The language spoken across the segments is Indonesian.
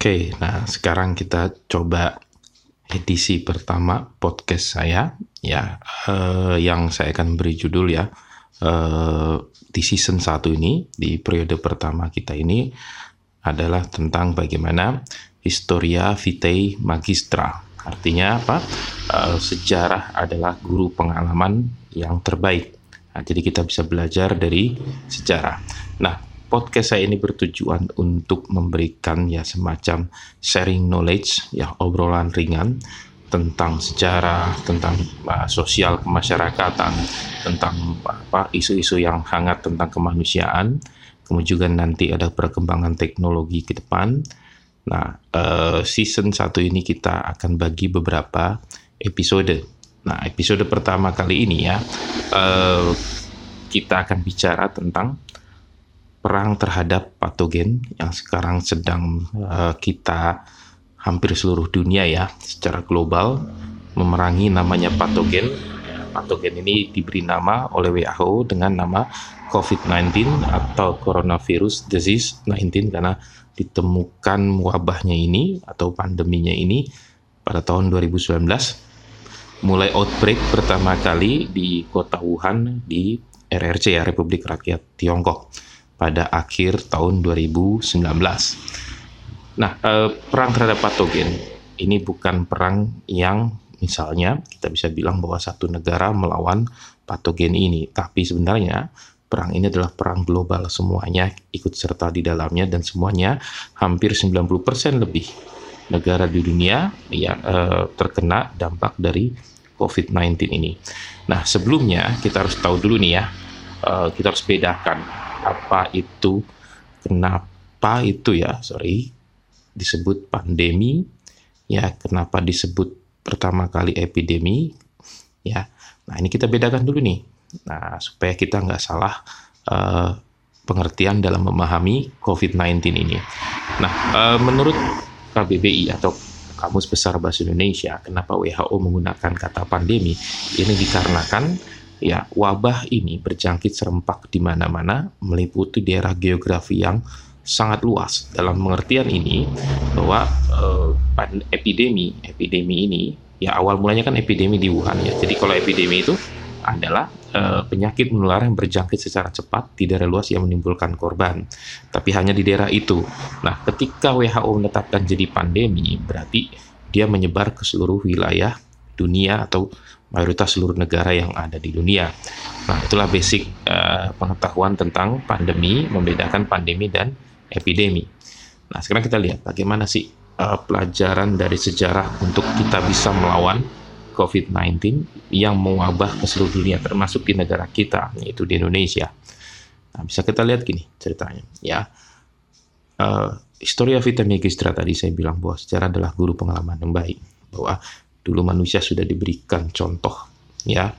Oke, nah sekarang kita coba edisi pertama podcast saya ya eh, yang saya akan beri judul ya eh, di season 1 ini di periode pertama kita ini adalah tentang bagaimana Historia Vitae Magistra. Artinya apa? Eh, sejarah adalah guru pengalaman yang terbaik. Nah, jadi kita bisa belajar dari sejarah. Nah, podcast saya ini bertujuan untuk memberikan ya semacam sharing knowledge ya obrolan ringan tentang sejarah, tentang uh, sosial kemasyarakatan, tentang apa isu-isu yang hangat tentang kemanusiaan. Kemudian juga nanti ada perkembangan teknologi ke depan. Nah, uh, season satu ini kita akan bagi beberapa episode. Nah, episode pertama kali ini ya, uh, kita akan bicara tentang perang terhadap patogen yang sekarang sedang uh, kita hampir seluruh dunia ya, secara global memerangi namanya patogen. Patogen ini diberi nama oleh WHO dengan nama COVID-19 atau Coronavirus Disease 19 karena ditemukan wabahnya ini atau pandeminya ini pada tahun 2019 mulai outbreak pertama kali di kota Wuhan di RRC ya Republik Rakyat Tiongkok pada akhir tahun 2019. Nah, eh, perang terhadap patogen ini bukan perang yang misalnya kita bisa bilang bahwa satu negara melawan patogen ini, tapi sebenarnya perang ini adalah perang global semuanya ikut serta di dalamnya dan semuanya hampir 90% lebih negara di dunia yang eh, terkena dampak dari COVID-19 ini. Nah, sebelumnya kita harus tahu dulu nih ya, uh, kita harus bedakan apa itu, kenapa itu ya, sorry, disebut pandemi, ya, kenapa disebut pertama kali epidemi, ya. Nah, ini kita bedakan dulu nih. Nah, supaya kita nggak salah uh, pengertian dalam memahami COVID-19 ini. Nah, uh, menurut KBBI atau Kamus Besar Bahasa Indonesia, kenapa WHO menggunakan kata pandemi? Ini dikarenakan ya wabah ini berjangkit serempak di mana-mana, meliputi daerah geografi yang sangat luas. Dalam pengertian ini bahwa eh, epidemi epidemi ini ya awal mulanya kan epidemi di Wuhan ya. Jadi kalau epidemi itu adalah uh, penyakit menular yang berjangkit secara cepat di daerah luas yang menimbulkan korban, tapi hanya di daerah itu. Nah, ketika WHO menetapkan jadi pandemi, berarti dia menyebar ke seluruh wilayah dunia atau mayoritas seluruh negara yang ada di dunia. Nah, itulah basic uh, pengetahuan tentang pandemi, membedakan pandemi dan epidemi. Nah, sekarang kita lihat bagaimana sih uh, pelajaran dari sejarah untuk kita bisa melawan COVID-19 yang mewabah ke seluruh dunia termasuk di negara kita yaitu di Indonesia. Nah, bisa kita lihat gini ceritanya ya. Uh, Historia Vita Magistra tadi saya bilang bahwa sejarah adalah guru pengalaman yang baik bahwa dulu manusia sudah diberikan contoh ya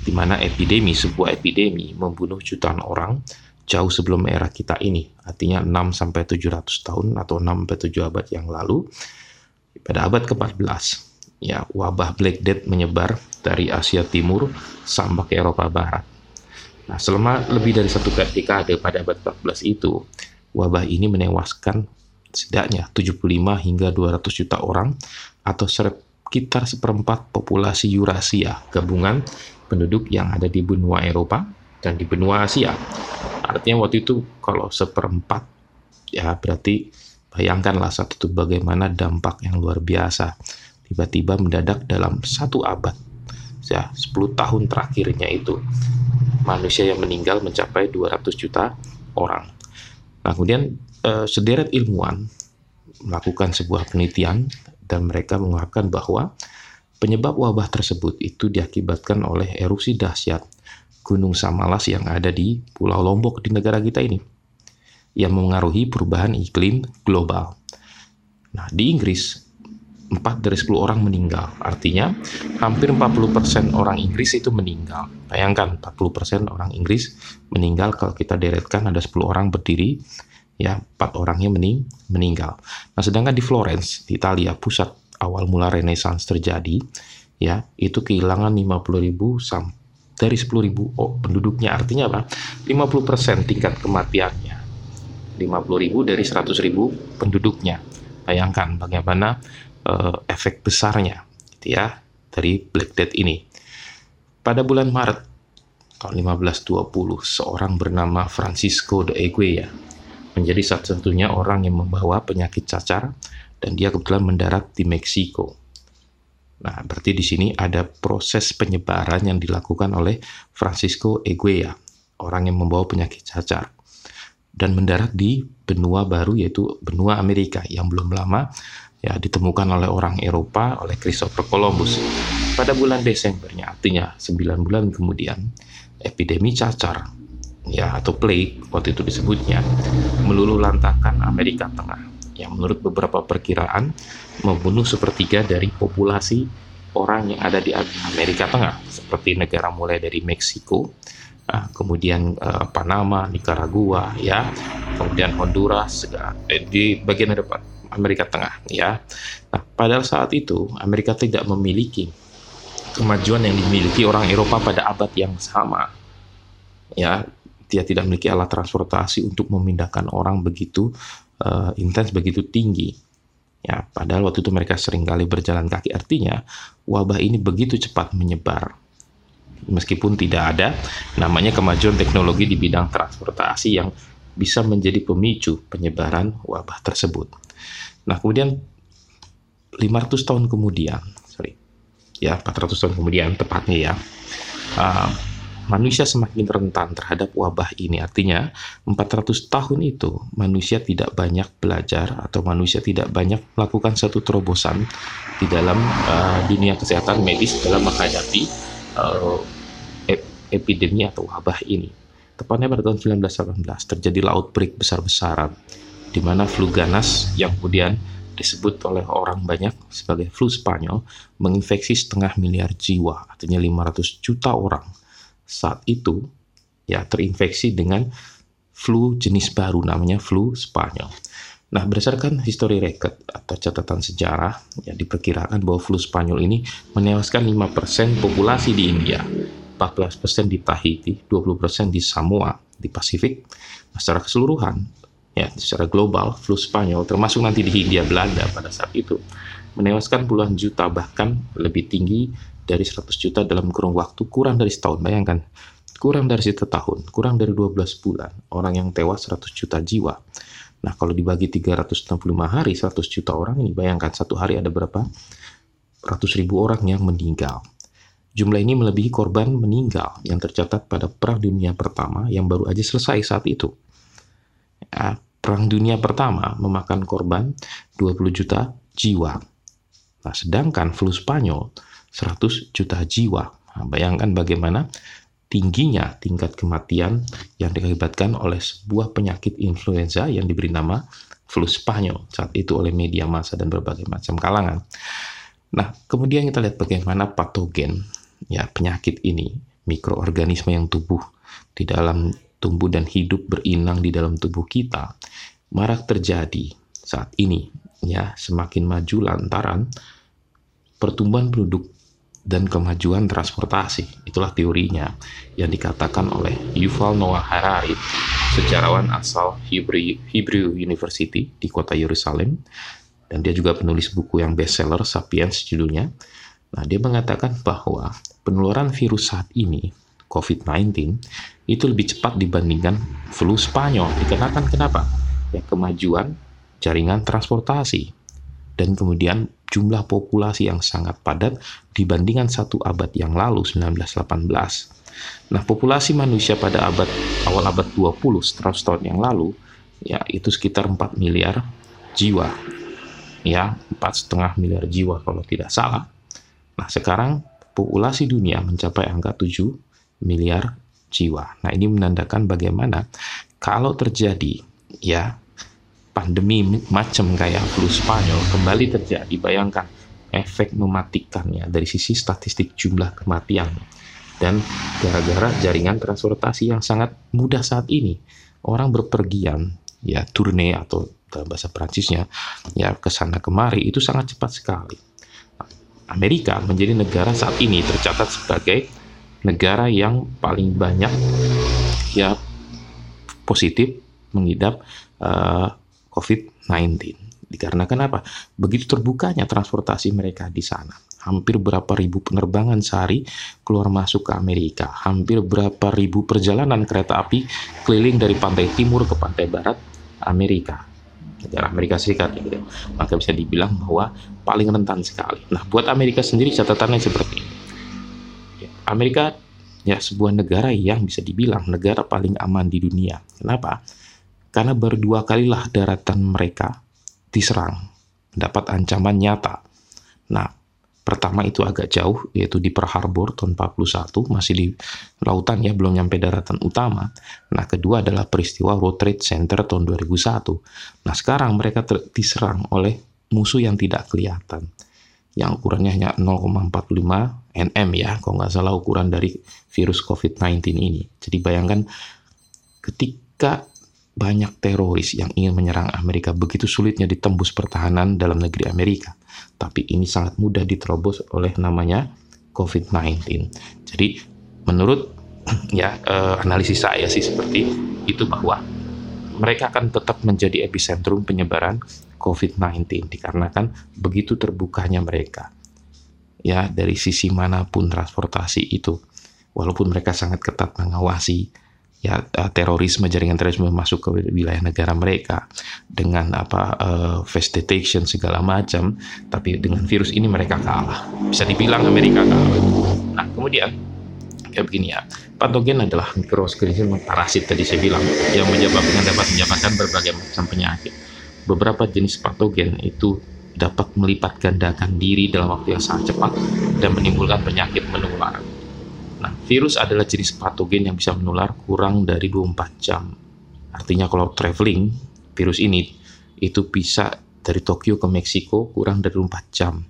di mana epidemi sebuah epidemi membunuh jutaan orang jauh sebelum era kita ini artinya 6 sampai 700 tahun atau 6 sampai 7 abad yang lalu pada abad ke-14 ya wabah Black Death menyebar dari Asia Timur sampai ke Eropa Barat. Nah, selama lebih dari satu dekade pada abad 14 itu, wabah ini menewaskan setidaknya 75 hingga 200 juta orang atau sekitar seperempat populasi Eurasia, gabungan penduduk yang ada di benua Eropa dan di benua Asia. Artinya waktu itu kalau seperempat ya berarti bayangkanlah satu itu bagaimana dampak yang luar biasa tiba-tiba mendadak dalam satu abad ya 10 tahun terakhirnya itu manusia yang meninggal mencapai 200 juta orang nah kemudian eh, sederet ilmuwan melakukan sebuah penelitian dan mereka mengungkapkan bahwa penyebab wabah tersebut itu diakibatkan oleh erupsi dahsyat Gunung Samalas yang ada di Pulau Lombok di negara kita ini yang mengaruhi perubahan iklim global. Nah, di Inggris 4 dari 10 orang meninggal. Artinya, hampir 40% orang Inggris itu meninggal. Bayangkan, 40% orang Inggris meninggal kalau kita deretkan ada 10 orang berdiri, ya 4 orangnya mening meninggal. Nah, sedangkan di Florence, di Italia, pusat awal mula Renaissance terjadi, ya itu kehilangan 50.000 sampai dari 10.000 oh, penduduknya. Artinya apa? 50% tingkat kematiannya. 50.000 dari 100.000 penduduknya Bayangkan bagaimana uh, efek besarnya gitu ya dari Black Death ini. Pada bulan Maret tahun 1520, seorang bernama Francisco de Eguia menjadi satu-satunya orang yang membawa penyakit cacar dan dia kebetulan mendarat di Meksiko. Nah, berarti di sini ada proses penyebaran yang dilakukan oleh Francisco Eguia, orang yang membawa penyakit cacar dan mendarat di benua baru yaitu benua Amerika yang belum lama ya ditemukan oleh orang Eropa oleh Christopher Columbus pada bulan Desembernya artinya 9 bulan kemudian epidemi cacar ya atau plague waktu itu disebutnya meluluh lantakan Amerika Tengah yang menurut beberapa perkiraan membunuh sepertiga dari populasi orang yang ada di Amerika Tengah seperti negara mulai dari Meksiko Nah, kemudian uh, Panama, Nicaragua, ya, kemudian Honduras, eh, di bagian depan Amerika Tengah, ya. Nah, pada saat itu Amerika tidak memiliki kemajuan yang dimiliki orang Eropa pada abad yang sama, ya. Dia tidak memiliki alat transportasi untuk memindahkan orang begitu uh, intens, begitu tinggi. Ya, padahal waktu itu mereka sering kali berjalan kaki. Artinya, wabah ini begitu cepat menyebar meskipun tidak ada namanya kemajuan teknologi di bidang transportasi yang bisa menjadi pemicu penyebaran wabah tersebut. Nah, kemudian 500 tahun kemudian, sorry, ya 400 tahun kemudian tepatnya ya, uh, manusia semakin rentan terhadap wabah ini. Artinya 400 tahun itu manusia tidak banyak belajar atau manusia tidak banyak melakukan satu terobosan di dalam uh, dunia kesehatan medis dalam menghadapi uh, epidemi atau wabah ini. Tepatnya pada tahun 1918 terjadilah outbreak besar-besaran di mana flu ganas yang kemudian disebut oleh orang banyak sebagai flu Spanyol menginfeksi setengah miliar jiwa, artinya 500 juta orang saat itu ya terinfeksi dengan flu jenis baru namanya flu Spanyol. Nah, berdasarkan history record atau catatan sejarah, ya diperkirakan bahwa flu Spanyol ini menewaskan 5% populasi di India 14% di Tahiti, 20% di Samoa, di Pasifik. Nah, secara keseluruhan, ya secara global, flu Spanyol termasuk nanti di Hindia Belanda pada saat itu menewaskan puluhan juta bahkan lebih tinggi dari 100 juta dalam kurun waktu kurang dari setahun. Bayangkan, kurang dari satu tahun, kurang dari 12 bulan, orang yang tewas 100 juta jiwa. Nah, kalau dibagi 365 hari, 100 juta orang ini, bayangkan satu hari ada berapa? Ratus ribu orang yang meninggal. Jumlah ini melebihi korban meninggal yang tercatat pada Perang Dunia Pertama yang baru aja selesai saat itu. Ya, Perang Dunia Pertama memakan korban 20 juta jiwa. Nah, sedangkan flu Spanyol 100 juta jiwa. Nah, bayangkan bagaimana tingginya tingkat kematian yang diakibatkan oleh sebuah penyakit influenza yang diberi nama flu Spanyol saat itu oleh media massa dan berbagai macam kalangan. Nah, kemudian kita lihat bagaimana patogen ya penyakit ini, mikroorganisme yang tubuh di dalam tumbuh dan hidup berinang di dalam tubuh kita marak terjadi saat ini ya semakin maju lantaran pertumbuhan penduduk dan kemajuan transportasi. Itulah teorinya yang dikatakan oleh Yuval Noah Harari, sejarawan asal Hebrew, Hebrew University di kota Yerusalem. Dan dia juga penulis buku yang bestseller Sapiens judulnya. Nah, dia mengatakan bahwa penularan virus saat ini, COVID-19, itu lebih cepat dibandingkan flu Spanyol. Dikenakan kenapa? Ya, kemajuan jaringan transportasi dan kemudian jumlah populasi yang sangat padat dibandingkan satu abad yang lalu 1918. Nah, populasi manusia pada abad awal abad 20 100 tahun yang lalu ya itu sekitar 4 miliar jiwa. Ya, empat setengah miliar jiwa kalau tidak salah. Nah, sekarang populasi dunia mencapai angka 7 miliar jiwa. Nah, ini menandakan bagaimana kalau terjadi ya pandemi macam kayak flu Spanyol kembali terjadi, bayangkan efek mematikannya dari sisi statistik jumlah kematian. Dan gara-gara jaringan transportasi yang sangat mudah saat ini orang berpergian ya turne atau dalam bahasa Prancisnya ya ke sana kemari itu sangat cepat sekali. Amerika menjadi negara saat ini tercatat sebagai negara yang paling banyak ya positif mengidap uh, COVID-19. Dikarenakan apa? Begitu terbukanya transportasi mereka di sana. Hampir berapa ribu penerbangan sehari keluar masuk ke Amerika. Hampir berapa ribu perjalanan kereta api keliling dari pantai timur ke pantai barat Amerika. Negara Amerika Serikat gitu. Maka bisa dibilang bahwa paling rentan sekali. Nah, buat Amerika sendiri catatannya seperti ini. Ya, Amerika ya sebuah negara yang bisa dibilang negara paling aman di dunia. Kenapa? Karena baru dua kalilah daratan mereka diserang, mendapat ancaman nyata. Nah, pertama itu agak jauh, yaitu di Pearl Harbor tahun 41, masih di lautan ya, belum nyampe daratan utama. Nah, kedua adalah peristiwa World Trade Center tahun 2001. Nah, sekarang mereka diserang oleh musuh yang tidak kelihatan yang ukurannya hanya 0,45 nm ya, kalau nggak salah ukuran dari virus COVID-19 ini. Jadi bayangkan ketika banyak teroris yang ingin menyerang Amerika begitu sulitnya ditembus pertahanan dalam negeri Amerika. Tapi ini sangat mudah diterobos oleh namanya COVID-19. Jadi menurut ya eh, analisis saya sih seperti itu bahwa mereka akan tetap menjadi epicentrum penyebaran COVID-19 dikarenakan begitu terbukanya mereka ya dari sisi mana pun transportasi itu walaupun mereka sangat ketat mengawasi ya eh, terorisme jaringan terorisme masuk ke wilayah negara mereka dengan apa uh, face detection segala macam tapi dengan virus ini mereka kalah. Bisa dibilang Amerika kalah. Nah kemudian kayak begini ya. Patogen adalah mikroorganisme parasit tadi saya bilang yang menyebabkan dapat menyebabkan berbagai macam penyakit. Beberapa jenis patogen itu dapat melipat gandakan diri dalam waktu yang sangat cepat dan menimbulkan penyakit menular. Virus adalah jenis patogen yang bisa menular kurang dari 24 jam. Artinya kalau traveling, virus ini itu bisa dari Tokyo ke Meksiko kurang dari 24 jam.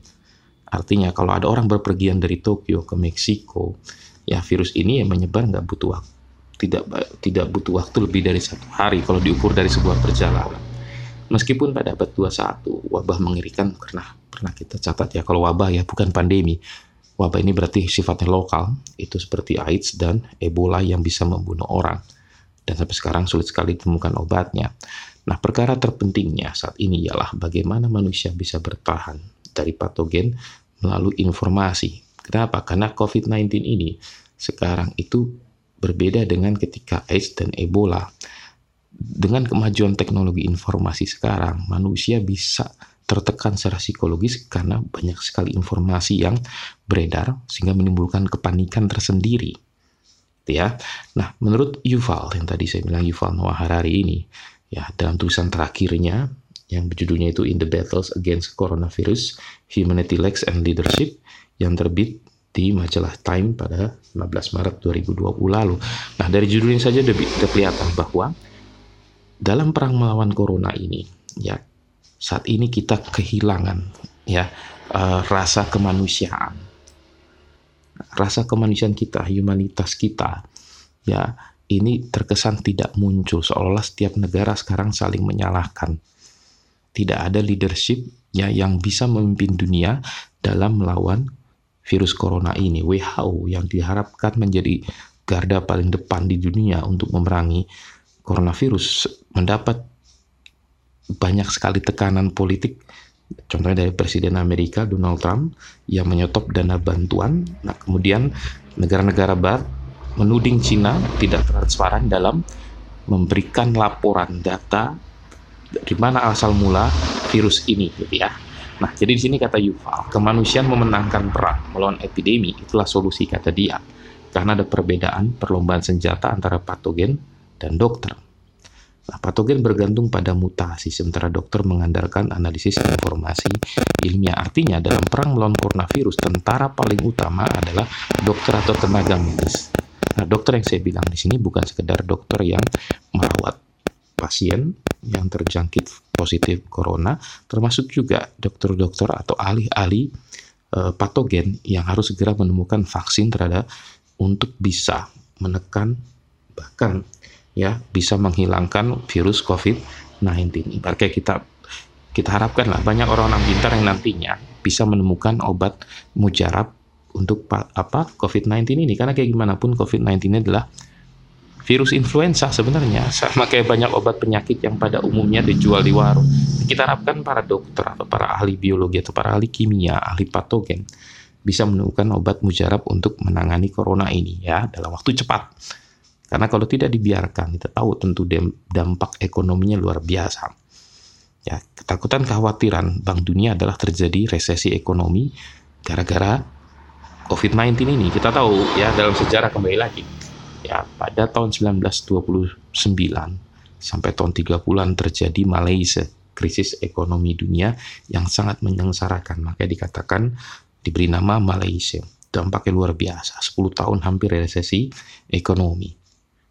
Artinya kalau ada orang berpergian dari Tokyo ke Meksiko, ya virus ini yang menyebar nggak butuh waktu, tidak tidak butuh waktu lebih dari satu hari kalau diukur dari sebuah perjalanan. Meskipun pada abad 21 wabah mengerikan karena pernah kita catat ya kalau wabah ya bukan pandemi. Wabah ini berarti sifatnya lokal, itu seperti AIDS dan Ebola yang bisa membunuh orang. Dan sampai sekarang sulit sekali ditemukan obatnya. Nah, perkara terpentingnya saat ini ialah bagaimana manusia bisa bertahan dari patogen melalui informasi. Kenapa? Karena COVID-19 ini sekarang itu berbeda dengan ketika AIDS dan Ebola dengan kemajuan teknologi informasi sekarang, manusia bisa tertekan secara psikologis karena banyak sekali informasi yang beredar sehingga menimbulkan kepanikan tersendiri. Ya. Nah, menurut Yuval yang tadi saya bilang Yuval Noah Harari ini, ya dalam tulisan terakhirnya yang berjudulnya itu In the Battles Against Coronavirus, Humanity Lacks and Leadership yang terbit di majalah Time pada 15 Maret 2020 lalu. Nah, dari judulnya saja sudah kelihatan bahwa dalam perang melawan corona ini ya saat ini kita kehilangan ya uh, rasa kemanusiaan. Rasa kemanusiaan kita humanitas kita ya ini terkesan tidak muncul. Seolah setiap negara sekarang saling menyalahkan. Tidak ada leadership ya yang bisa memimpin dunia dalam melawan virus corona ini. WHO yang diharapkan menjadi garda paling depan di dunia untuk memerangi coronavirus mendapat banyak sekali tekanan politik contohnya dari Presiden Amerika Donald Trump yang menyetop dana bantuan nah kemudian negara-negara barat menuding Cina tidak transparan dalam memberikan laporan data dari mana asal mula virus ini gitu ya Nah, jadi di sini kata Yuval, kemanusiaan memenangkan perang melawan epidemi itulah solusi kata dia. Karena ada perbedaan perlombaan senjata antara patogen dan dokter. Patogen bergantung pada mutasi, sementara dokter mengandalkan analisis informasi ilmiah. Artinya, dalam perang melawan coronavirus, tentara paling utama adalah dokter atau tenaga medis. Nah, dokter yang saya bilang di sini bukan sekedar dokter yang merawat pasien yang terjangkit positif corona, termasuk juga dokter-dokter atau ahli-ahli e, patogen yang harus segera menemukan vaksin terhadap untuk bisa menekan bahkan ya bisa menghilangkan virus COVID-19. Ibaratnya kita kita harapkan lah banyak orang-orang pintar yang nantinya bisa menemukan obat mujarab untuk apa COVID-19 ini karena kayak gimana pun COVID-19 ini adalah virus influenza sebenarnya sama kayak banyak obat penyakit yang pada umumnya dijual di warung kita harapkan para dokter atau para ahli biologi atau para ahli kimia, ahli patogen bisa menemukan obat mujarab untuk menangani corona ini ya dalam waktu cepat. Karena kalau tidak dibiarkan, kita tahu tentu dampak ekonominya luar biasa. Ya, ketakutan kekhawatiran Bank Dunia adalah terjadi resesi ekonomi gara-gara COVID-19 ini. Kita tahu ya dalam sejarah kembali lagi. Ya, pada tahun 1929 sampai tahun 30-an terjadi Malaysia krisis ekonomi dunia yang sangat menyengsarakan. Maka dikatakan diberi nama Malaysia. Dampaknya luar biasa, 10 tahun hampir resesi ekonomi.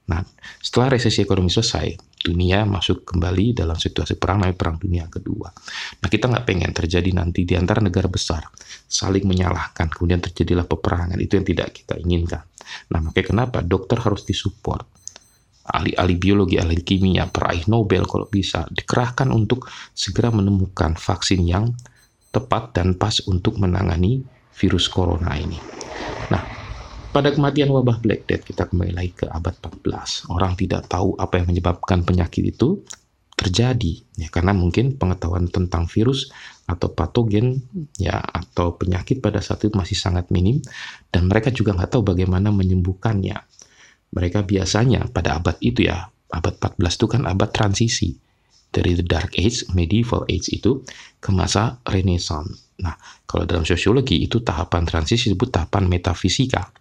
Nah, setelah resesi ekonomi selesai, dunia masuk kembali dalam situasi perang, namanya perang dunia kedua. Nah, kita nggak pengen terjadi nanti di antara negara besar saling menyalahkan, kemudian terjadilah peperangan. Itu yang tidak kita inginkan. Nah, makanya kenapa dokter harus disupport ahli-ahli biologi, ahli kimia, peraih Nobel kalau bisa dikerahkan untuk segera menemukan vaksin yang tepat dan pas untuk menangani virus corona ini. Nah, pada kematian wabah Black Death kita kembali lagi ke abad 14. Orang tidak tahu apa yang menyebabkan penyakit itu terjadi ya karena mungkin pengetahuan tentang virus atau patogen ya atau penyakit pada saat itu masih sangat minim dan mereka juga nggak tahu bagaimana menyembuhkannya. Mereka biasanya pada abad itu ya, abad 14 itu kan abad transisi dari the dark age, medieval age itu ke masa renaissance. Nah, kalau dalam sosiologi itu tahapan transisi disebut tahapan metafisika.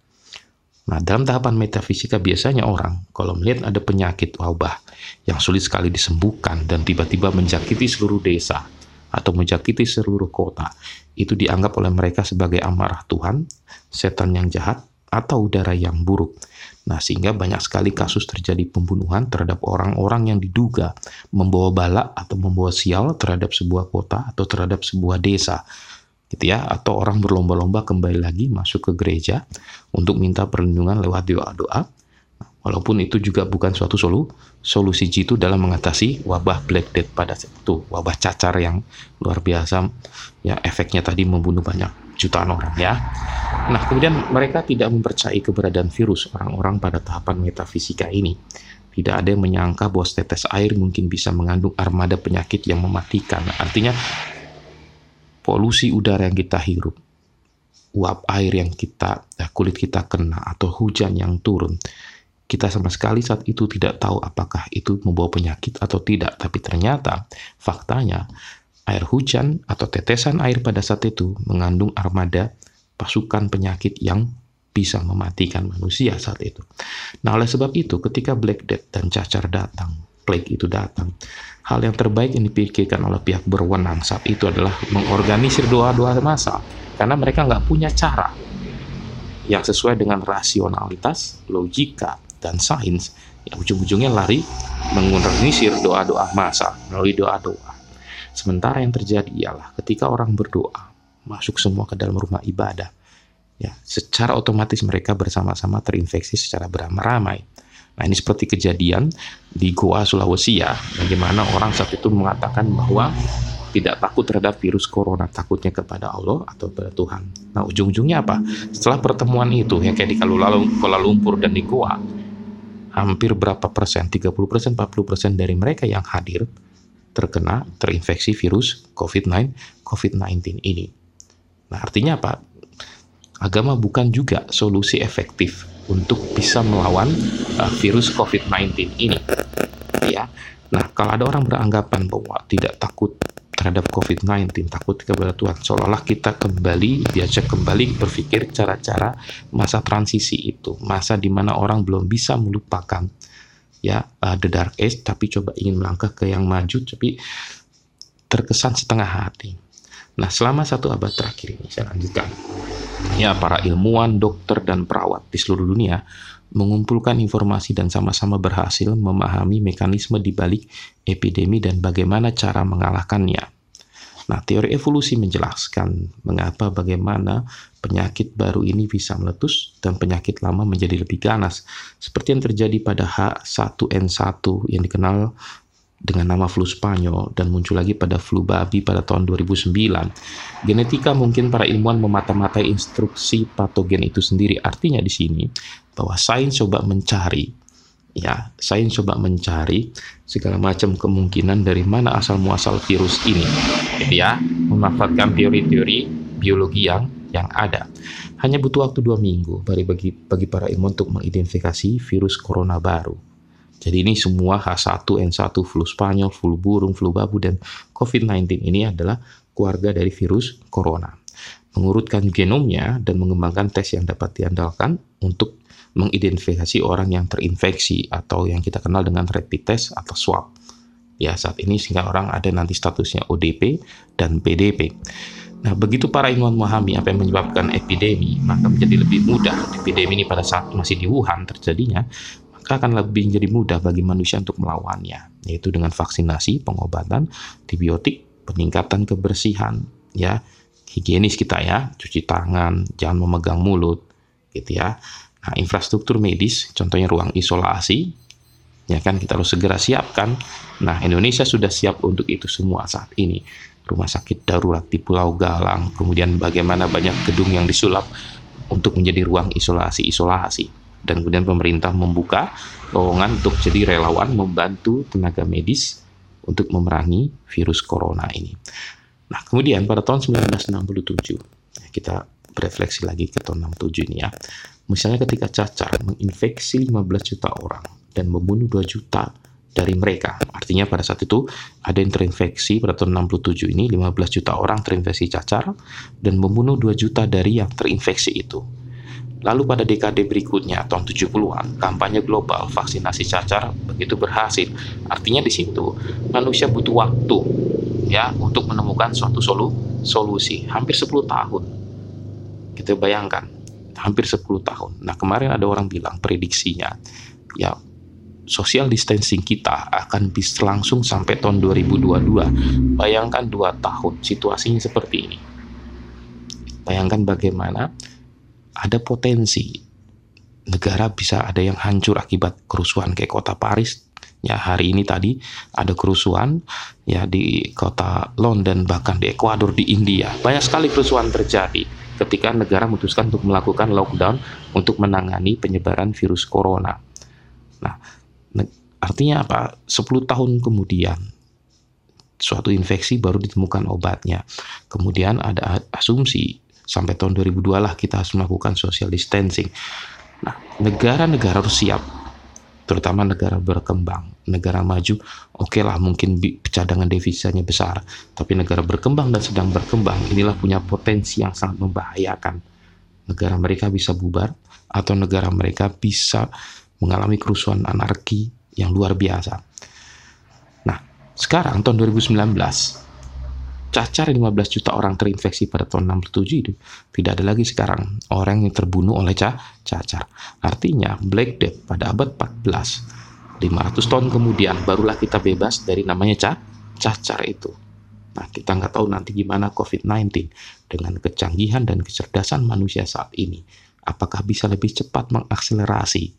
Nah, dalam tahapan metafisika biasanya orang kalau melihat ada penyakit wabah yang sulit sekali disembuhkan dan tiba-tiba menjakiti seluruh desa atau menjakiti seluruh kota, itu dianggap oleh mereka sebagai amarah Tuhan, setan yang jahat, atau udara yang buruk. Nah, sehingga banyak sekali kasus terjadi pembunuhan terhadap orang-orang yang diduga membawa bala atau membawa sial terhadap sebuah kota atau terhadap sebuah desa. Gitu ya, atau orang berlomba-lomba kembali lagi masuk ke gereja untuk minta perlindungan lewat doa-doa. Walaupun itu juga bukan suatu solu, solusi jitu dalam mengatasi wabah Black Death pada saat itu, wabah cacar yang luar biasa, ya efeknya tadi membunuh banyak jutaan orang ya. Nah, kemudian mereka tidak mempercayai keberadaan virus orang-orang pada tahapan metafisika ini. Tidak ada yang menyangka bahwa tetes air mungkin bisa mengandung armada penyakit yang mematikan. Artinya, polusi udara yang kita hirup, uap air yang kita, ya, kulit kita kena, atau hujan yang turun, kita sama sekali saat itu tidak tahu apakah itu membawa penyakit atau tidak. Tapi ternyata, faktanya, air hujan atau tetesan air pada saat itu mengandung armada pasukan penyakit yang bisa mematikan manusia saat itu. Nah, oleh sebab itu, ketika Black Death dan cacar datang, plague itu datang, hal yang terbaik yang dipikirkan oleh pihak berwenang saat itu adalah mengorganisir doa-doa masa, karena mereka nggak punya cara yang sesuai dengan rasionalitas, logika, dan sains, yang ujung-ujungnya lari mengorganisir doa-doa masa melalui doa-doa. Sementara yang terjadi ialah ketika orang berdoa, masuk semua ke dalam rumah ibadah. Ya, secara otomatis mereka bersama-sama terinfeksi secara beramai-ramai. Nah, ini seperti kejadian di Goa Sulawesi ya, bagaimana orang saat itu mengatakan bahwa tidak takut terhadap virus corona, takutnya kepada Allah atau kepada Tuhan. Nah, ujung-ujungnya apa? Setelah pertemuan itu, yang kayak di Kuala Lumpur dan di Goa, hampir berapa persen, 30 persen, 40 persen dari mereka yang hadir terkena, terinfeksi virus COVID-19 COVID-19 ini. Nah, artinya apa? Agama bukan juga solusi efektif untuk bisa melawan uh, virus COVID-19 ini. Ya. Nah, kalau ada orang beranggapan bahwa tidak takut terhadap COVID-19, takut kepada Tuhan, seolah-olah kita kembali diajak kembali berpikir cara-cara masa transisi itu, masa di mana orang belum bisa melupakan ya uh, the dark age, tapi coba ingin melangkah ke yang maju, tapi terkesan setengah hati. Nah, selama satu abad terakhir ini, saya lanjutkan. Ya, para ilmuwan, dokter, dan perawat di seluruh dunia mengumpulkan informasi dan sama-sama berhasil memahami mekanisme di balik epidemi dan bagaimana cara mengalahkannya. Nah, teori evolusi menjelaskan mengapa bagaimana penyakit baru ini bisa meletus dan penyakit lama menjadi lebih ganas, seperti yang terjadi pada H1N1 yang dikenal dengan nama flu Spanyol dan muncul lagi pada flu babi pada tahun 2009. Genetika mungkin para ilmuwan memata-matai instruksi patogen itu sendiri. Artinya di sini bahwa sains coba mencari ya saya coba mencari segala macam kemungkinan dari mana asal muasal virus ini gitu ya memanfaatkan teori-teori biologi yang yang ada hanya butuh waktu dua minggu bagi bagi para ilmuwan untuk mengidentifikasi virus corona baru jadi ini semua H1N1 flu Spanyol flu burung flu babu dan COVID-19 ini adalah keluarga dari virus corona mengurutkan genomnya dan mengembangkan tes yang dapat diandalkan untuk mengidentifikasi orang yang terinfeksi atau yang kita kenal dengan rapid test atau swab. Ya, saat ini sehingga orang ada nanti statusnya ODP dan PDP. Nah, begitu para ilmuwan memahami apa yang menyebabkan epidemi, maka menjadi lebih mudah epidemi ini pada saat masih di Wuhan terjadinya, akan lebih menjadi mudah bagi manusia untuk melawannya, yaitu dengan vaksinasi, pengobatan, antibiotik, peningkatan kebersihan, ya, higienis kita ya, cuci tangan, jangan memegang mulut, gitu ya. Nah, infrastruktur medis, contohnya ruang isolasi, ya kan kita harus segera siapkan. Nah, Indonesia sudah siap untuk itu semua saat ini. Rumah sakit darurat di Pulau Galang, kemudian bagaimana banyak gedung yang disulap untuk menjadi ruang isolasi-isolasi. Dan kemudian pemerintah membuka lowongan untuk jadi relawan membantu tenaga medis untuk memerangi virus corona ini. Nah, kemudian pada tahun 1967, kita berefleksi lagi ke tahun 67 ini ya. Misalnya ketika cacar menginfeksi 15 juta orang dan membunuh 2 juta dari mereka. Artinya pada saat itu ada yang terinfeksi pada tahun 67 ini 15 juta orang terinfeksi cacar dan membunuh 2 juta dari yang terinfeksi itu. Lalu pada dekade berikutnya tahun 70-an, kampanye global vaksinasi cacar begitu berhasil. Artinya di situ manusia butuh waktu ya untuk menemukan suatu solu solusi hampir 10 tahun. Kita bayangkan hampir 10 tahun. Nah, kemarin ada orang bilang prediksinya ya social distancing kita akan bisa langsung sampai tahun 2022. Bayangkan 2 tahun situasinya seperti ini. Bayangkan bagaimana ada potensi negara bisa ada yang hancur akibat kerusuhan kayak kota Paris ya hari ini tadi ada kerusuhan ya di kota London bahkan di Ekuador di India banyak sekali kerusuhan terjadi ketika negara memutuskan untuk melakukan lockdown untuk menangani penyebaran virus corona. Nah, artinya apa? 10 tahun kemudian suatu infeksi baru ditemukan obatnya. Kemudian ada asumsi sampai tahun 2002 lah kita harus melakukan social distancing. Nah, negara-negara harus siap terutama negara berkembang, negara maju, oke okay lah mungkin cadangan devisanya besar, tapi negara berkembang dan sedang berkembang inilah punya potensi yang sangat membahayakan. Negara mereka bisa bubar atau negara mereka bisa mengalami kerusuhan anarki yang luar biasa. Nah, sekarang tahun 2019 cacar 15 juta orang terinfeksi pada tahun 67 itu tidak ada lagi sekarang orang yang terbunuh oleh cacar. Artinya Black Death pada abad 14 500 tahun kemudian barulah kita bebas dari namanya cacar itu. Nah, kita nggak tahu nanti gimana COVID-19 dengan kecanggihan dan kecerdasan manusia saat ini. Apakah bisa lebih cepat mengakselerasi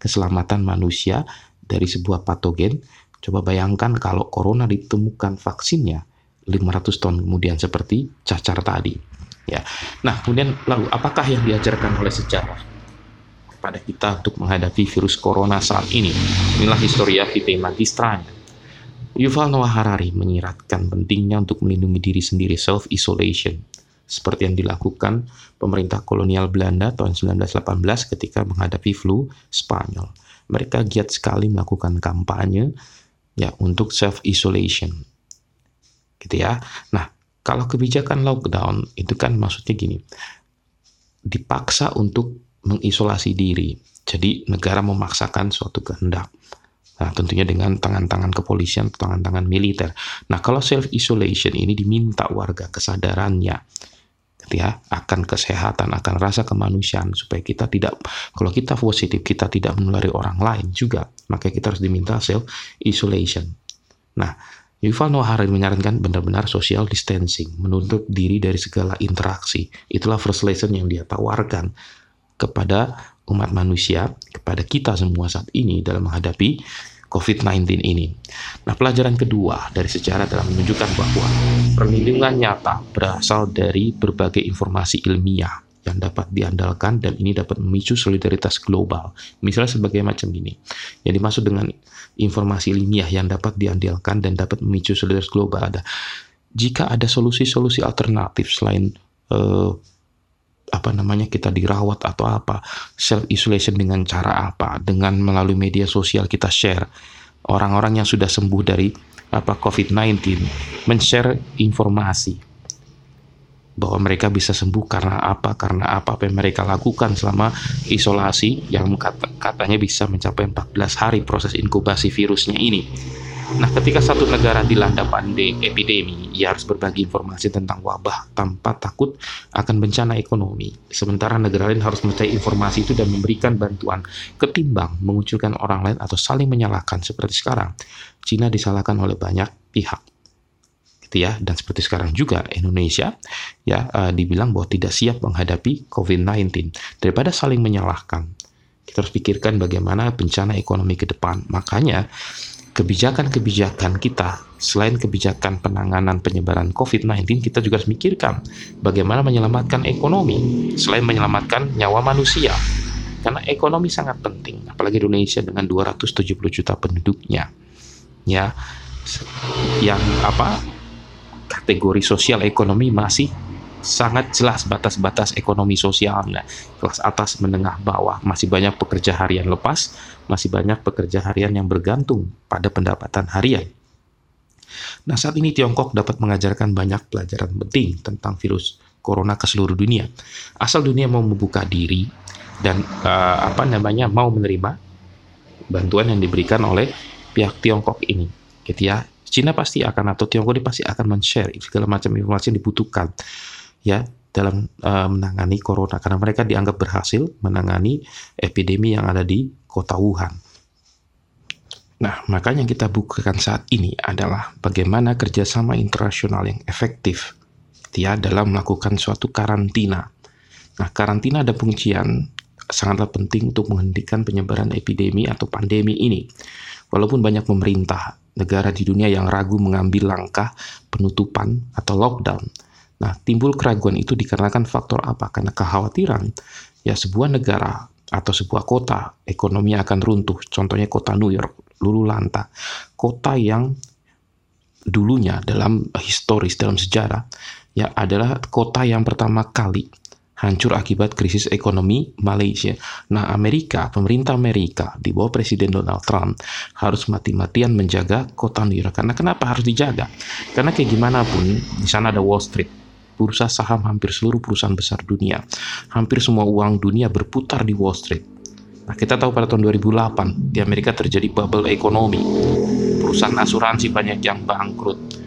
keselamatan manusia dari sebuah patogen? Coba bayangkan kalau corona ditemukan vaksinnya, 500 tahun kemudian seperti cacar tadi. Ya. Nah, kemudian lalu apakah yang diajarkan oleh sejarah pada kita untuk menghadapi virus corona saat ini? Inilah historia vitae magistranya. Yuval Noah Harari menyiratkan pentingnya untuk melindungi diri sendiri self isolation seperti yang dilakukan pemerintah kolonial Belanda tahun 1918 ketika menghadapi flu Spanyol. Mereka giat sekali melakukan kampanye ya untuk self isolation gitu ya. Nah, kalau kebijakan lockdown itu kan maksudnya gini, dipaksa untuk mengisolasi diri. Jadi negara memaksakan suatu kehendak. Nah, tentunya dengan tangan-tangan kepolisian, tangan-tangan militer. Nah, kalau self isolation ini diminta warga kesadarannya gitu ya akan kesehatan, akan rasa kemanusiaan supaya kita tidak kalau kita positif kita tidak menulari orang lain juga, maka kita harus diminta self isolation. Nah, Yuval Noah Harari menyarankan benar-benar social distancing, menutup diri dari segala interaksi. Itulah first lesson yang dia tawarkan kepada umat manusia, kepada kita semua saat ini dalam menghadapi COVID-19 ini. Nah, pelajaran kedua dari sejarah dalam menunjukkan bahwa perlindungan nyata berasal dari berbagai informasi ilmiah yang dapat diandalkan dan ini dapat memicu solidaritas global. Misalnya sebagai macam ini. Yang dimaksud dengan informasi ilmiah yang dapat diandalkan dan dapat memicu solidaritas global ada jika ada solusi-solusi alternatif selain uh, apa namanya kita dirawat atau apa self isolation dengan cara apa dengan melalui media sosial kita share orang-orang yang sudah sembuh dari apa COVID-19 men-share informasi bahwa mereka bisa sembuh karena apa karena apa apa yang mereka lakukan selama isolasi yang kata, katanya bisa mencapai 14 hari proses inkubasi virusnya ini. Nah, ketika satu negara dilanda pandemi epidemi, ia harus berbagi informasi tentang wabah tanpa takut akan bencana ekonomi. Sementara negara lain harus mencari informasi itu dan memberikan bantuan ketimbang mengunculkan orang lain atau saling menyalahkan seperti sekarang. Cina disalahkan oleh banyak pihak ya dan seperti sekarang juga Indonesia ya uh, dibilang bahwa tidak siap menghadapi COVID-19 daripada saling menyalahkan kita harus pikirkan bagaimana bencana ekonomi ke depan. Makanya kebijakan-kebijakan kita selain kebijakan penanganan penyebaran COVID-19 kita juga harus mikirkan bagaimana menyelamatkan ekonomi selain menyelamatkan nyawa manusia. Karena ekonomi sangat penting apalagi Indonesia dengan 270 juta penduduknya ya. Yang apa kategori sosial ekonomi masih sangat jelas batas-batas ekonomi sosialnya. Kelas atas, menengah, bawah masih banyak pekerja harian lepas, masih banyak pekerja harian yang bergantung pada pendapatan harian. Nah, saat ini Tiongkok dapat mengajarkan banyak pelajaran penting tentang virus corona ke seluruh dunia. Asal dunia mau membuka diri dan uh, apa namanya mau menerima bantuan yang diberikan oleh pihak Tiongkok ini, gitu ya. Cina pasti akan atau Tiongkok ini pasti akan men-share segala macam informasi yang dibutuhkan ya dalam uh, menangani corona karena mereka dianggap berhasil menangani epidemi yang ada di kota Wuhan. Nah, makanya yang kita bukakan saat ini adalah bagaimana kerjasama internasional yang efektif ya dalam melakukan suatu karantina. Nah, karantina dan penguncian sangatlah penting untuk menghentikan penyebaran epidemi atau pandemi ini. Walaupun banyak pemerintah negara di dunia yang ragu mengambil langkah penutupan atau lockdown. Nah, timbul keraguan itu dikarenakan faktor apa? Karena kekhawatiran ya sebuah negara atau sebuah kota ekonomi akan runtuh. Contohnya kota New York, Lululanta, kota yang dulunya dalam historis dalam sejarah ya adalah kota yang pertama kali hancur akibat krisis ekonomi Malaysia. Nah, Amerika, pemerintah Amerika di bawah Presiden Donald Trump harus mati-matian menjaga kota New York. Karena kenapa harus dijaga? Karena kayak gimana pun di sana ada Wall Street, bursa saham hampir seluruh perusahaan besar dunia. Hampir semua uang dunia berputar di Wall Street. Nah, kita tahu pada tahun 2008 di Amerika terjadi bubble ekonomi. Perusahaan asuransi banyak yang bangkrut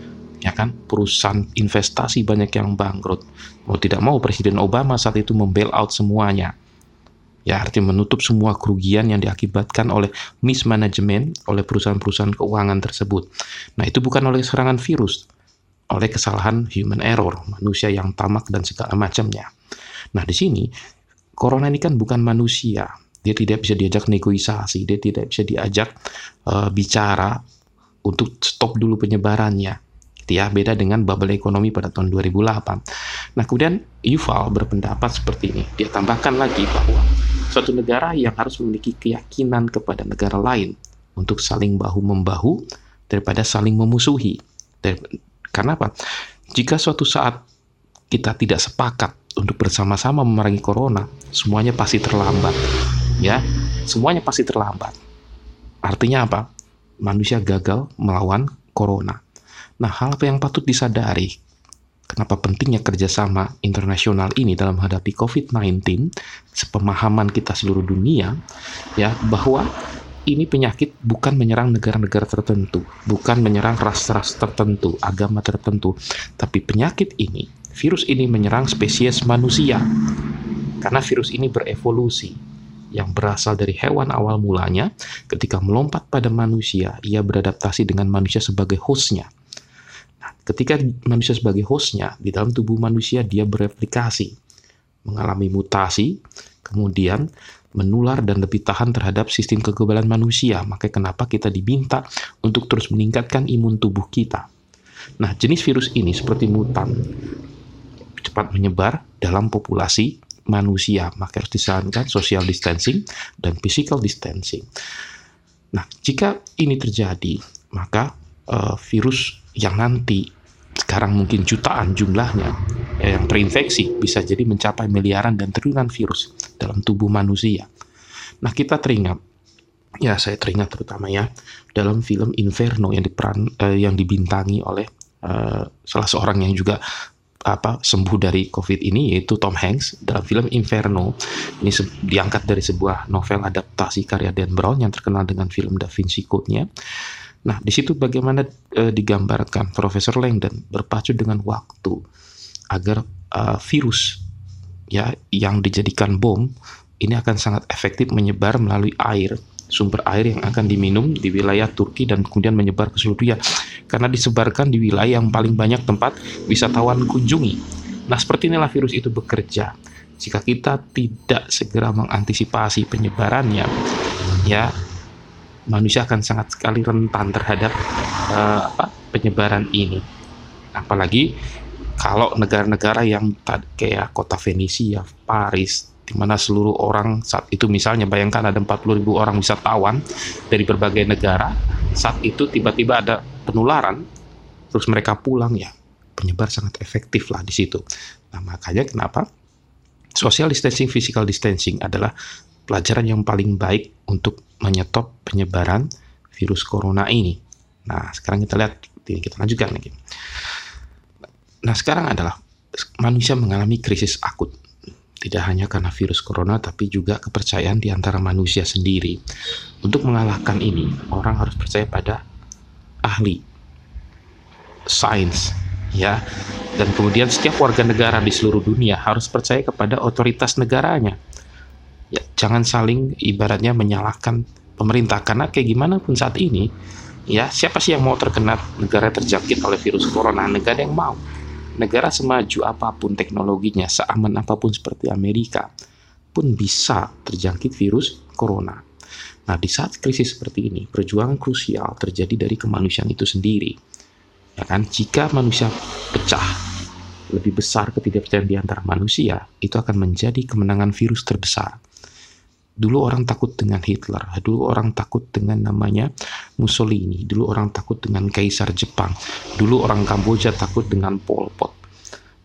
ya kan? Perusahaan investasi banyak yang bangkrut. Mau tidak mau Presiden Obama saat itu membail out semuanya. Ya artinya menutup semua kerugian yang diakibatkan oleh mismanagement oleh perusahaan-perusahaan keuangan tersebut. Nah itu bukan oleh serangan virus oleh kesalahan human error manusia yang tamak dan segala macamnya. Nah di sini corona ini kan bukan manusia. Dia tidak bisa diajak negosiasi dia tidak bisa diajak uh, bicara untuk stop dulu penyebarannya gitu ya beda dengan bubble ekonomi pada tahun 2008 nah kemudian Yuval berpendapat seperti ini. Dia tambahkan lagi bahwa suatu negara yang harus memiliki keyakinan kepada negara lain untuk saling bahu-membahu daripada saling memusuhi. Karena apa? Jika suatu saat kita tidak sepakat untuk bersama-sama memerangi corona semuanya pasti terlambat ya. Semuanya pasti terlambat. Artinya apa? Manusia gagal melawan corona Nah, hal yang patut disadari kenapa pentingnya kerjasama internasional ini dalam menghadapi COVID-19, sepemahaman kita seluruh dunia, ya bahwa ini penyakit bukan menyerang negara-negara tertentu, bukan menyerang ras-ras tertentu, agama tertentu, tapi penyakit ini, virus ini menyerang spesies manusia. Karena virus ini berevolusi, yang berasal dari hewan awal mulanya, ketika melompat pada manusia, ia beradaptasi dengan manusia sebagai hostnya. Ketika manusia sebagai hostnya, di dalam tubuh manusia dia bereplikasi, mengalami mutasi, kemudian menular dan lebih tahan terhadap sistem kekebalan manusia. Makanya kenapa kita diminta untuk terus meningkatkan imun tubuh kita. Nah, jenis virus ini seperti mutan cepat menyebar dalam populasi manusia, maka harus disarankan social distancing dan physical distancing. Nah, jika ini terjadi, maka uh, virus yang nanti sekarang mungkin jutaan jumlahnya ya, yang terinfeksi bisa jadi mencapai miliaran dan triliunan virus dalam tubuh manusia. Nah, kita teringat ya saya teringat terutama ya dalam film Inferno yang diperan uh, yang dibintangi oleh uh, salah seorang yang juga apa sembuh dari COVID ini yaitu Tom Hanks dalam film Inferno ini diangkat dari sebuah novel adaptasi karya Dan Brown yang terkenal dengan film Da Vinci Code-nya. Nah, di situ bagaimana e, digambarkan Profesor Langdon berpacu dengan waktu agar e, virus ya yang dijadikan bom ini akan sangat efektif menyebar melalui air sumber air yang akan diminum di wilayah Turki dan kemudian menyebar ke seluruh dunia karena disebarkan di wilayah yang paling banyak tempat wisatawan kunjungi. Nah, seperti inilah virus itu bekerja. Jika kita tidak segera mengantisipasi penyebarannya, ya manusia akan sangat sekali rentan terhadap uh, apa, penyebaran ini. Apalagi kalau negara-negara yang kayak kota Venesia, Paris, di mana seluruh orang saat itu misalnya bayangkan ada 40 ribu orang wisatawan dari berbagai negara saat itu tiba-tiba ada penularan terus mereka pulang ya penyebar sangat efektif lah di situ nah makanya kenapa social distancing physical distancing adalah pelajaran yang paling baik untuk menyetop penyebaran virus corona ini nah sekarang kita lihat kita lanjutkan lagi nah sekarang adalah manusia mengalami krisis akut tidak hanya karena virus corona, tapi juga kepercayaan di antara manusia sendiri. Untuk mengalahkan ini, orang harus percaya pada ahli, sains, ya. Dan kemudian setiap warga negara di seluruh dunia harus percaya kepada otoritas negaranya. Ya, jangan saling ibaratnya menyalahkan pemerintah karena kayak gimana pun saat ini, ya siapa sih yang mau terkena negara terjangkit oleh virus corona? Negara yang mau negara semaju apa pun teknologinya, seaman apa pun seperti Amerika, pun bisa terjangkit virus corona. Nah, di saat krisis seperti ini, perjuangan krusial terjadi dari kemanusiaan itu sendiri. Ya kan, jika manusia pecah lebih besar ketidakpercayaan di antara manusia, itu akan menjadi kemenangan virus terbesar. Dulu orang takut dengan Hitler, dulu orang takut dengan namanya Mussolini, dulu orang takut dengan Kaisar Jepang, dulu orang Kamboja takut dengan Pol Pot,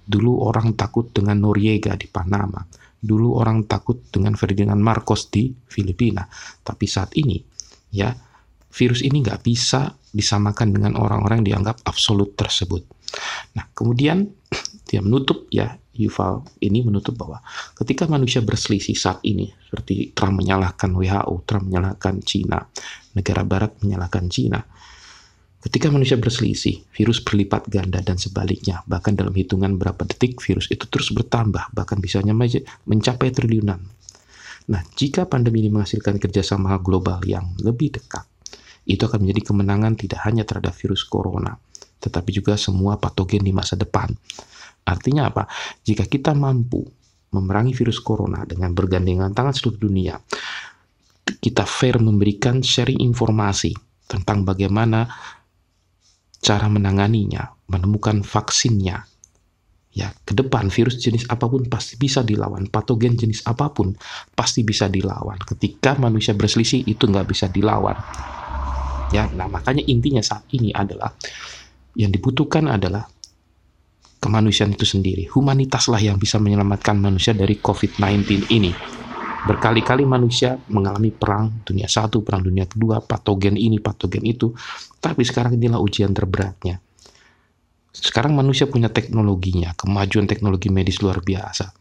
dulu orang takut dengan Noriega di Panama, dulu orang takut dengan Ferdinand Marcos di Filipina. Tapi saat ini, ya, virus ini nggak bisa disamakan dengan orang-orang yang dianggap absolut tersebut. Nah, kemudian dia menutup ya Yuval ini menutup bahwa ketika manusia berselisih saat ini, seperti Trump menyalahkan WHO, Trump menyalahkan Cina, negara Barat menyalahkan Cina, ketika manusia berselisih, virus berlipat ganda dan sebaliknya, bahkan dalam hitungan berapa detik virus itu terus bertambah, bahkan bisa mencapai triliunan. Nah, jika pandemi ini menghasilkan kerjasama global yang lebih dekat, itu akan menjadi kemenangan tidak hanya terhadap virus corona, tetapi juga semua patogen di masa depan. Artinya apa? Jika kita mampu memerangi virus corona dengan bergandengan tangan seluruh dunia, kita fair memberikan sharing informasi tentang bagaimana cara menanganinya, menemukan vaksinnya. Ya, ke depan virus jenis apa pun pasti bisa dilawan, patogen jenis apa pun pasti bisa dilawan. Ketika manusia berselisih itu nggak bisa dilawan. Ya, nah makanya intinya saat ini adalah yang dibutuhkan adalah kemanusiaan itu sendiri. Humanitaslah yang bisa menyelamatkan manusia dari COVID-19 ini. Berkali-kali manusia mengalami perang dunia satu, perang dunia kedua, patogen ini, patogen itu. Tapi sekarang inilah ujian terberatnya. Sekarang manusia punya teknologinya, kemajuan teknologi medis luar biasa.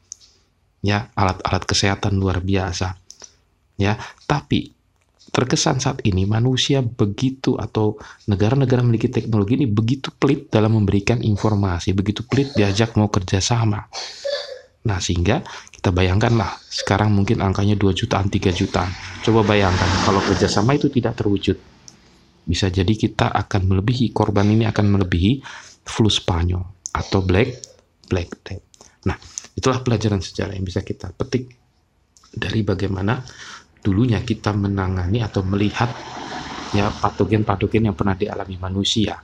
Ya, alat-alat kesehatan luar biasa. Ya, tapi terkesan saat ini manusia begitu atau negara-negara memiliki teknologi ini begitu pelit dalam memberikan informasi, begitu pelit diajak mau kerjasama. Nah sehingga kita bayangkanlah sekarang mungkin angkanya 2 jutaan, 3 jutaan. Coba bayangkan kalau kerjasama itu tidak terwujud. Bisa jadi kita akan melebihi, korban ini akan melebihi flu Spanyol atau black, black death. Nah itulah pelajaran sejarah yang bisa kita petik dari bagaimana dulunya kita menangani atau melihat ya patogen-patogen yang pernah dialami manusia.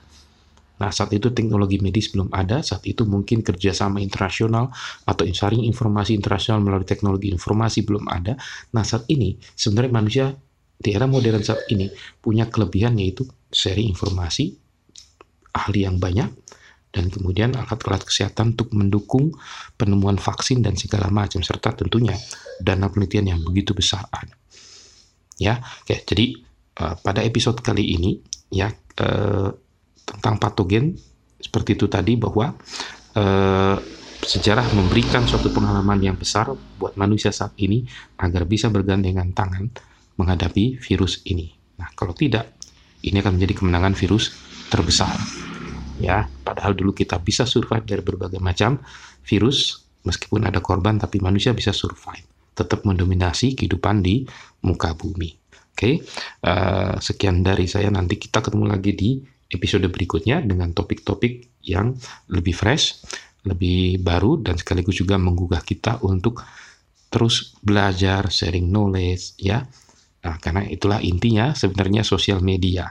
Nah, saat itu teknologi medis belum ada, saat itu mungkin kerjasama internasional atau sharing informasi internasional melalui teknologi informasi belum ada. Nah, saat ini sebenarnya manusia di era modern saat ini punya kelebihan yaitu sharing informasi, ahli yang banyak, dan kemudian alat-alat kesehatan untuk mendukung penemuan vaksin dan segala macam, serta tentunya dana penelitian yang begitu besar ada. Ya, oke, jadi uh, pada episode kali ini, ya, uh, tentang patogen seperti itu tadi bahwa eh, sejarah memberikan suatu pengalaman yang besar buat manusia saat ini agar bisa bergandengan tangan menghadapi virus ini. Nah, kalau tidak, ini akan menjadi kemenangan virus terbesar. Ya, padahal dulu kita bisa survive dari berbagai macam virus, meskipun ada korban, tapi manusia bisa survive, tetap mendominasi kehidupan di muka bumi. Oke, okay? uh, eh, sekian dari saya. Nanti kita ketemu lagi di episode berikutnya dengan topik-topik yang lebih fresh, lebih baru, dan sekaligus juga menggugah kita untuk terus belajar, sharing knowledge, ya. Nah, karena itulah intinya sebenarnya sosial media.